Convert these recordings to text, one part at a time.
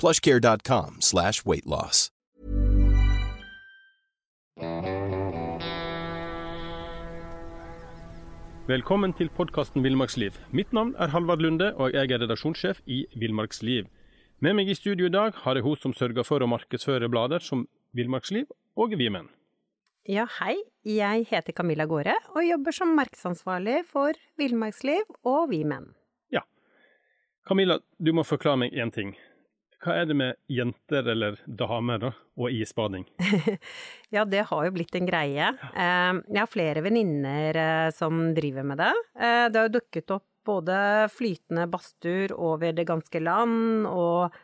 plushcare.com slash weightloss. Velkommen til podkasten Villmarksliv. Mitt navn er Halvard Lunde, og jeg er redaksjonssjef i Villmarksliv. Med meg i studio i dag har jeg hun som sørger for å markedsføre blader som Villmarksliv og Vimen. Ja, hei. Jeg heter Camilla Gåre og jobber som markedsansvarlig for Villmarksliv og Vimen. Ja. Camilla, du må forklare meg én ting. Hva er det med jenter eller damer da, og isbading? ja, det har jo blitt en greie. Eh, jeg har flere venninner eh, som driver med det. Eh, det har jo dukket opp både flytende badstuer over det ganske land, og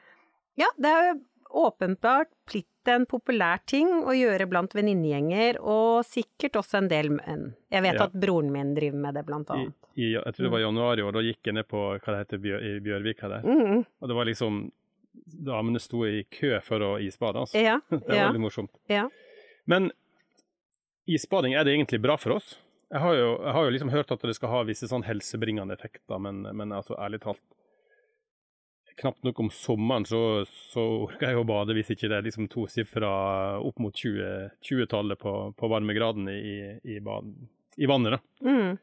ja, det er jo åpenbart blitt en populær ting å gjøre blant venninnegjenger, og sikkert også en del menn. Jeg vet Ja. at broren min driver med det, blant annet. i, jeg tror det var januar i år, da gikk jeg ned på hva det heter Bjør, i Bjørvika der. Mm. Og det var liksom Damene sto i kø for å isbade, altså. Ja, Det var ja, veldig morsomt. ja. Men isbading, er det egentlig bra for oss? Jeg har jo, jeg har jo liksom hørt at det skal ha visse sånn helsebringende effekter, men, men altså, ærlig talt Knapt nok om sommeren så, så orker jeg å bade hvis ikke det er liksom tosifra opp mot 20 20-tallet på, på varmegraden i, i, bad, i vannet. da. Mm.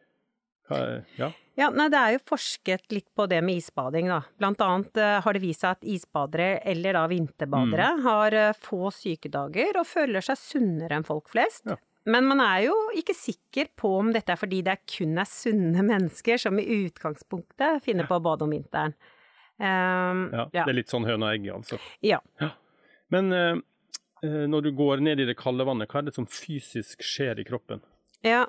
Ja. Ja, nei, det er jo forsket litt på det med isbading, da. Blant annet eh, har det vist seg at isbadere, eller da vinterbadere, Mm. har eh, få sykedager og føler seg sunnere enn folk flest. Ja. Men man er jo ikke sikker på om dette er fordi det er kun er sunne mennesker som i utgangspunktet finner på å bade om vinteren. Um, ja. Det er litt sånn høna og egget, altså. ja. Men eh, når du går ned i det kalde vannet, hva er det som fysisk skjer i kroppen? Ja,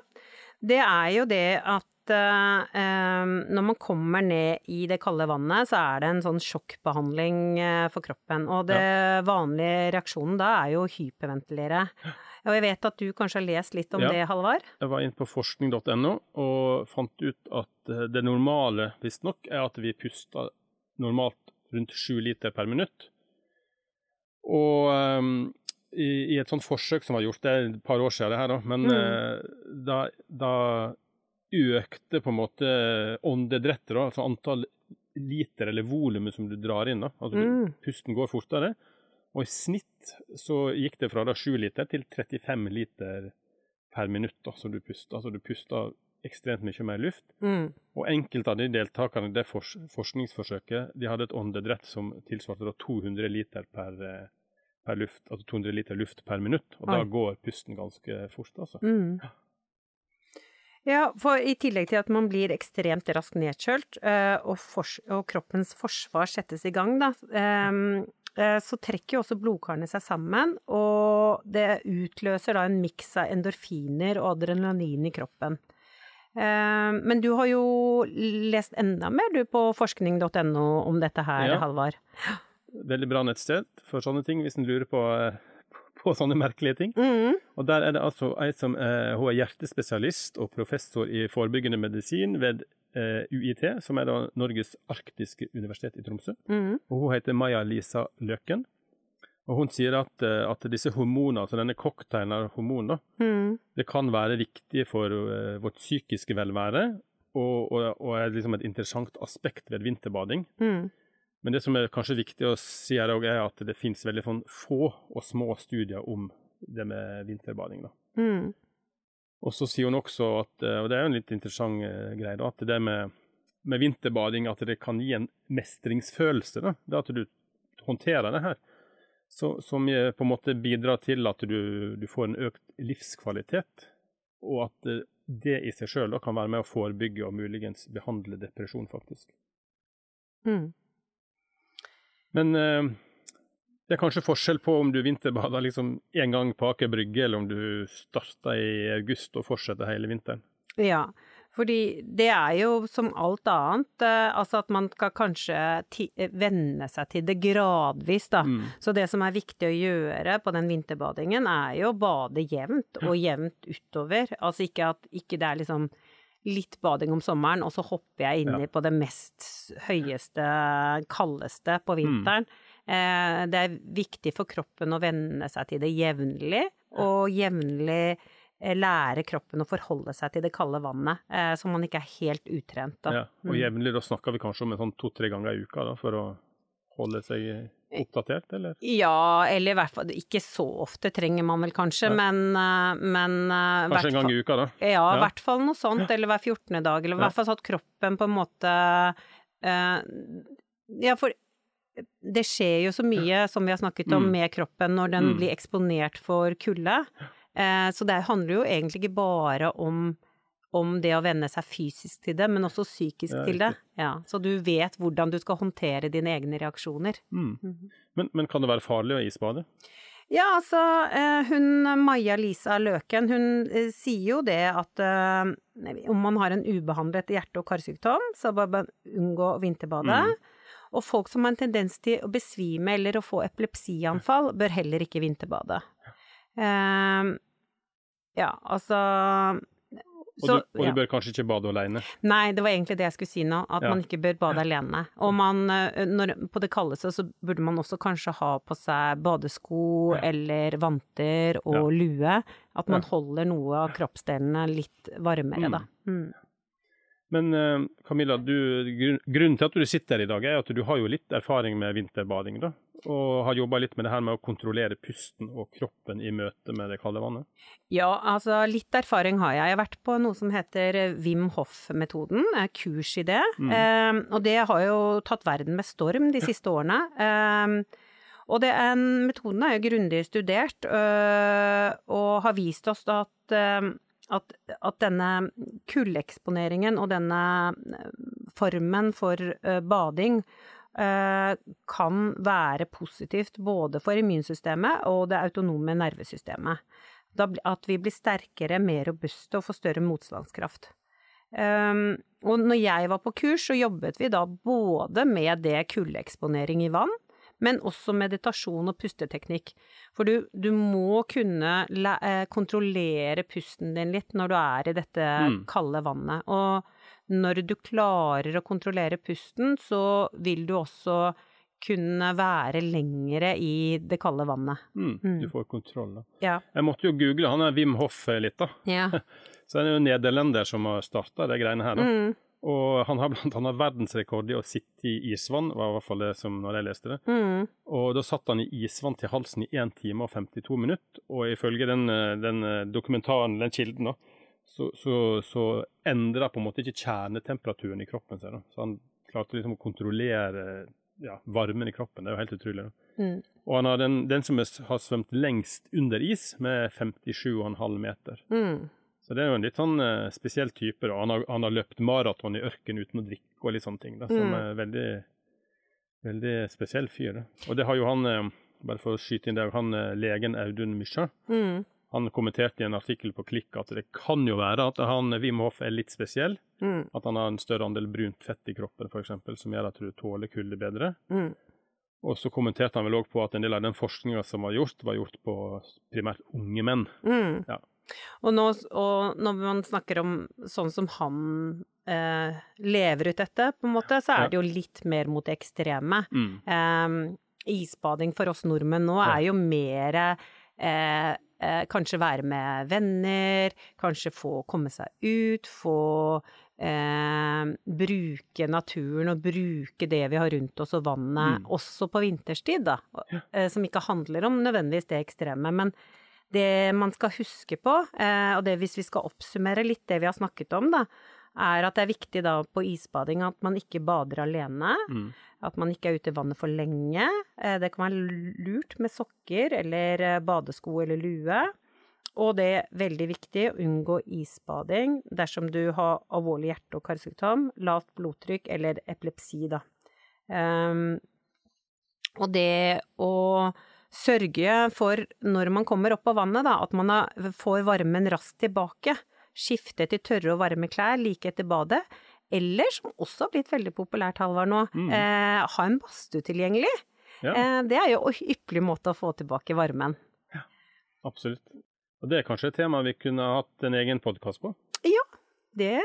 det er jo det at eh, når man kommer ned i det kalde vannet, så er det en sånn sjokkbehandling eh, for kroppen. Og det vanlige reaksjonen da er jo å hyperventilere. Og jeg vet at du kanskje har lest litt om Ja. det, Halvard? Jeg var inne på forskning.no og fant ut at eh, det normale, visstnok, er at vi puster normalt rundt sju liter per minutt. Og um, i, i et sånt forsøk som var gjort, det er et par år siden det her, da, men Mm. eh, da, da økte på en måte åndedrettet, altså antall liter eller volumet som du drar inn. da, altså Mm. Pusten går fortere. Og i snitt så gikk det fra da 7 liter til 35 liter per minutt da, som du puster. Altså du puster ekstremt mye mer luft. Mm. Og enkelte av de deltakerne i det fors forskningsforsøket de hadde et åndedrett som tilsvarte da 200 liter per, eh, per luft, altså 200 liter luft per minutt. Og da går pusten ganske fort, altså. Mm. Ja, for i tillegg til at man blir ekstremt raskt nedkjølt, eh, og, og kroppens forsvar settes i gang, da, eh, så trekker jo også blodkarene seg sammen, og det utløser da en miks av endorfiner og adrenalin i kroppen. Eh, Men du har jo lest enda mer du på forskning.no om dette her, Ja. Halvard. Veldig bra nettsted for sånne ting, hvis en lurer på, eh, på sånne merkelige ting. Mm. Og der er det altså ei som eh, hun er hjertespesialist og professor i forebyggende medisin ved eh, UiT, som er da Norges arktiske universitet i Tromsø. Mm. Og hun heter Maja-Lisa Løken. Og hun sier at, eh, at disse hormonene, altså denne cocktailen av hormoner, Mm. det kan være viktig for uh, vårt psykiske velvære, og, og, og er liksom et interessant aspekt ved vinterbading. Mm. Men det som er kanskje viktig å si her også, er at det finnes veldig sånn få og små studier om det med vinterbading. Mm. Og så sier hun også at, eh, og det er jo en litt interessant eh, greie, da, at det med, med vinterbading at det kan gi en mestringsfølelse. da, det At du håndterer det her. Så, som på en måte bidrar til at du, du får en økt livskvalitet, og at eh, det i seg sjøl kan være med å forebygge og muligens behandle depresjon, faktisk. Mm. Men eh, det er kanskje forskjell på om du vinterbader liksom én gang på Aker Brygge, eller om du starter i august og fortsetter hele vinteren. Ja, fordi det er jo som alt annet, eh, altså at man skal kanskje eh, venne seg til det gradvis, da. Mm. Så det som er viktig å gjøre på den vinterbadingen, er jo å bade jevnt, og jevnt utover. Altså ikke at ikke det er liksom litt bading om sommeren, og så hopper jeg inni Ja. på det mest høyeste, kaldeste på vinteren. Eh, det er viktig for kroppen å venne seg til det jevnlig, og jevnlig eh, lære kroppen å forholde seg til det kalde vannet, eh, så man ikke er helt utrent. Da. Ja, og Mm. jevnlig, da snakker vi kanskje om en sånn to-tre ganger i uka da, for å holde seg oppdatert, eller? Ja, eller i hvert fall ikke så ofte trenger man vel kanskje, ja. men, eh, men eh, Kanskje en gang i uka, da? Ja, i Ja. hvert fall noe sånt, eller hver 14. dag, eller i Ja. hvert fall så at kroppen på en måte uh, Ja, for det skjer jo så mye, som vi har snakket om, Mm. med kroppen når den Mm. blir eksponert for kulde. Uh, så det handler jo egentlig ikke bare om om det å venne seg fysisk til det, men også psykisk Ja, til det. Ja, så du vet hvordan du skal håndtere dine egne reaksjoner. Mm. Mhm. Men, men kan det være farlig å isbade? Ja, altså, eh, hun Maja-Lisa Løken, hun eh, sier jo det at eh, om man har en ubehandlet hjerte- og karsykdom, så bør man unngå vinterbade. Mm. Og folk som har en tendens til å besvime eller å få epilepsianfall, bør heller ikke vinterbade. Ja, altså Og, så, du, og ja. du bør kanskje ikke bade alene? Nei, det var egentlig det jeg skulle si nå, at Ja. man ikke bør bade alene. Og man, eh, når, på det kaldeste så burde man også kanskje ha på seg badesko Ja. eller vanter og lue. At man holder noe av kroppsdelene litt varmere, Mm. da. Mm. Men eh, Camilla, du, grunnen til at du sitter her i dag, er at du har jo litt erfaring med vinterbading, da. Og har jobba litt med det her med å kontrollere pusten og kroppen i møte med det kalde vannet. Ja, altså litt erfaring har jeg. Jeg har vært på noe som heter Wim Hoff-metoden, eh, kurs i det. Mm. Eh, og det har jo tatt verden med storm de siste årene. Eh, og det er, metoden er jo grundig studert, øh, og har vist oss at, øh, at, at denne kuldeeksponeringen og denne øh, formen for øh, bading øh, kan være positivt både for immunsystemet og det autonome nervesystemet. At vi blir sterkere, mer robuste og får større motstandskraft. Um, og når jeg var på kurs, så jobbet vi da både med det kuldeeksponering i vann, men også meditasjon og pusteteknikk. For du, du må kunne la, eh, kontrollere pusten din litt når du er i dette Mm. kalde vannet. Og når du klarer å kontrollere pusten, så vil du også kunne være lengre i det kalde vannet. Mm, Mm. Du får kontroll, da. Ja. Jeg måtte jo google han er Wim Hoff eh, litt, da. ja. Så det er jo nederlender som har starta de greiene her, da. Mm, Og han har blant annet verdensrekord i å sitte i isvann, var i hvert fall det som når jeg leste det. mm, Og da satt han i isvann til halsen i 1 time og 52 minutter, og ifølge den, eh, den eh, dokumentaren, den kilden, da, så, så, så endra på en måte ikke kjernetemperaturen i kroppen seg. da. Så han klarte liksom å kontrollere ja, varmen i kroppen. Det er jo helt utrolig. da. mm. Og han har den, den som har svømt lengst under is, med 57,5 meter. Mm. Så det er jo en litt sånn uh, spesiell type. da. Han har, han har løpt maraton i ørken uten å drikke og litt sånne ting. da, Som Mm. er veldig, veldig spesiell fyr. da. Og det har jo han, uh, bare for å skyte inn det, han uh, legen Audun Mysja, Mm. han kommenterte i en artikkel på Klikk at det kan jo være at han Wim Hof er litt spesiell. Mm. At han har en større andel brunt fett i kroppen f.eks., som gjør at du tåler kulde bedre. Mm. Og så kommenterte han vel òg på at en del av den forskninga som var gjort, var gjort på primært unge menn. Mm. Ja. Og, nå, og når man snakker om sånn som han eh, lever ut dette, på en måte, så er det jo litt mer mot det ekstreme. Mm. Eh, isbading for oss nordmenn nå er jo mer eh, eh, kanskje være med venner, kanskje få komme seg ut, få eh, bruke naturen og bruke det vi har rundt oss og vannet, Mm. også på vinterstid, da. Eh, som ikke handler om nødvendigvis det ekstreme. Men det man skal huske på, eh, og det hvis vi skal oppsummere litt det vi har snakket om, da, er at det er viktig da på isbading at man ikke bader alene. Mm. At man ikke er ute i vannet for lenge. Eh, Det kan være lurt med sokker eller eh, badesko eller lue. Og det er veldig viktig å unngå isbading dersom du har alvorlig hjerte- og karsykdom, lavt blodtrykk eller epilepsi, da. Um, og det å sørge for, når man kommer opp av vannet, da, at man får varmen raskt tilbake. Skifte til tørre og varme klær like etter badet. Eller, som også har blitt veldig populært, Halvard, nå, Mm. eh, ha en badstue tilgjengelig. Ja, Eh, det er jo en ypperlig måte å få tilbake varmen. Ja, absolutt. Og det er kanskje et tema vi kunne hatt en egen podkast på. Ja, Det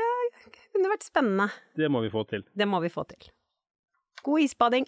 kunne vært spennende. Det må vi få til. Det må vi få til. God isbading!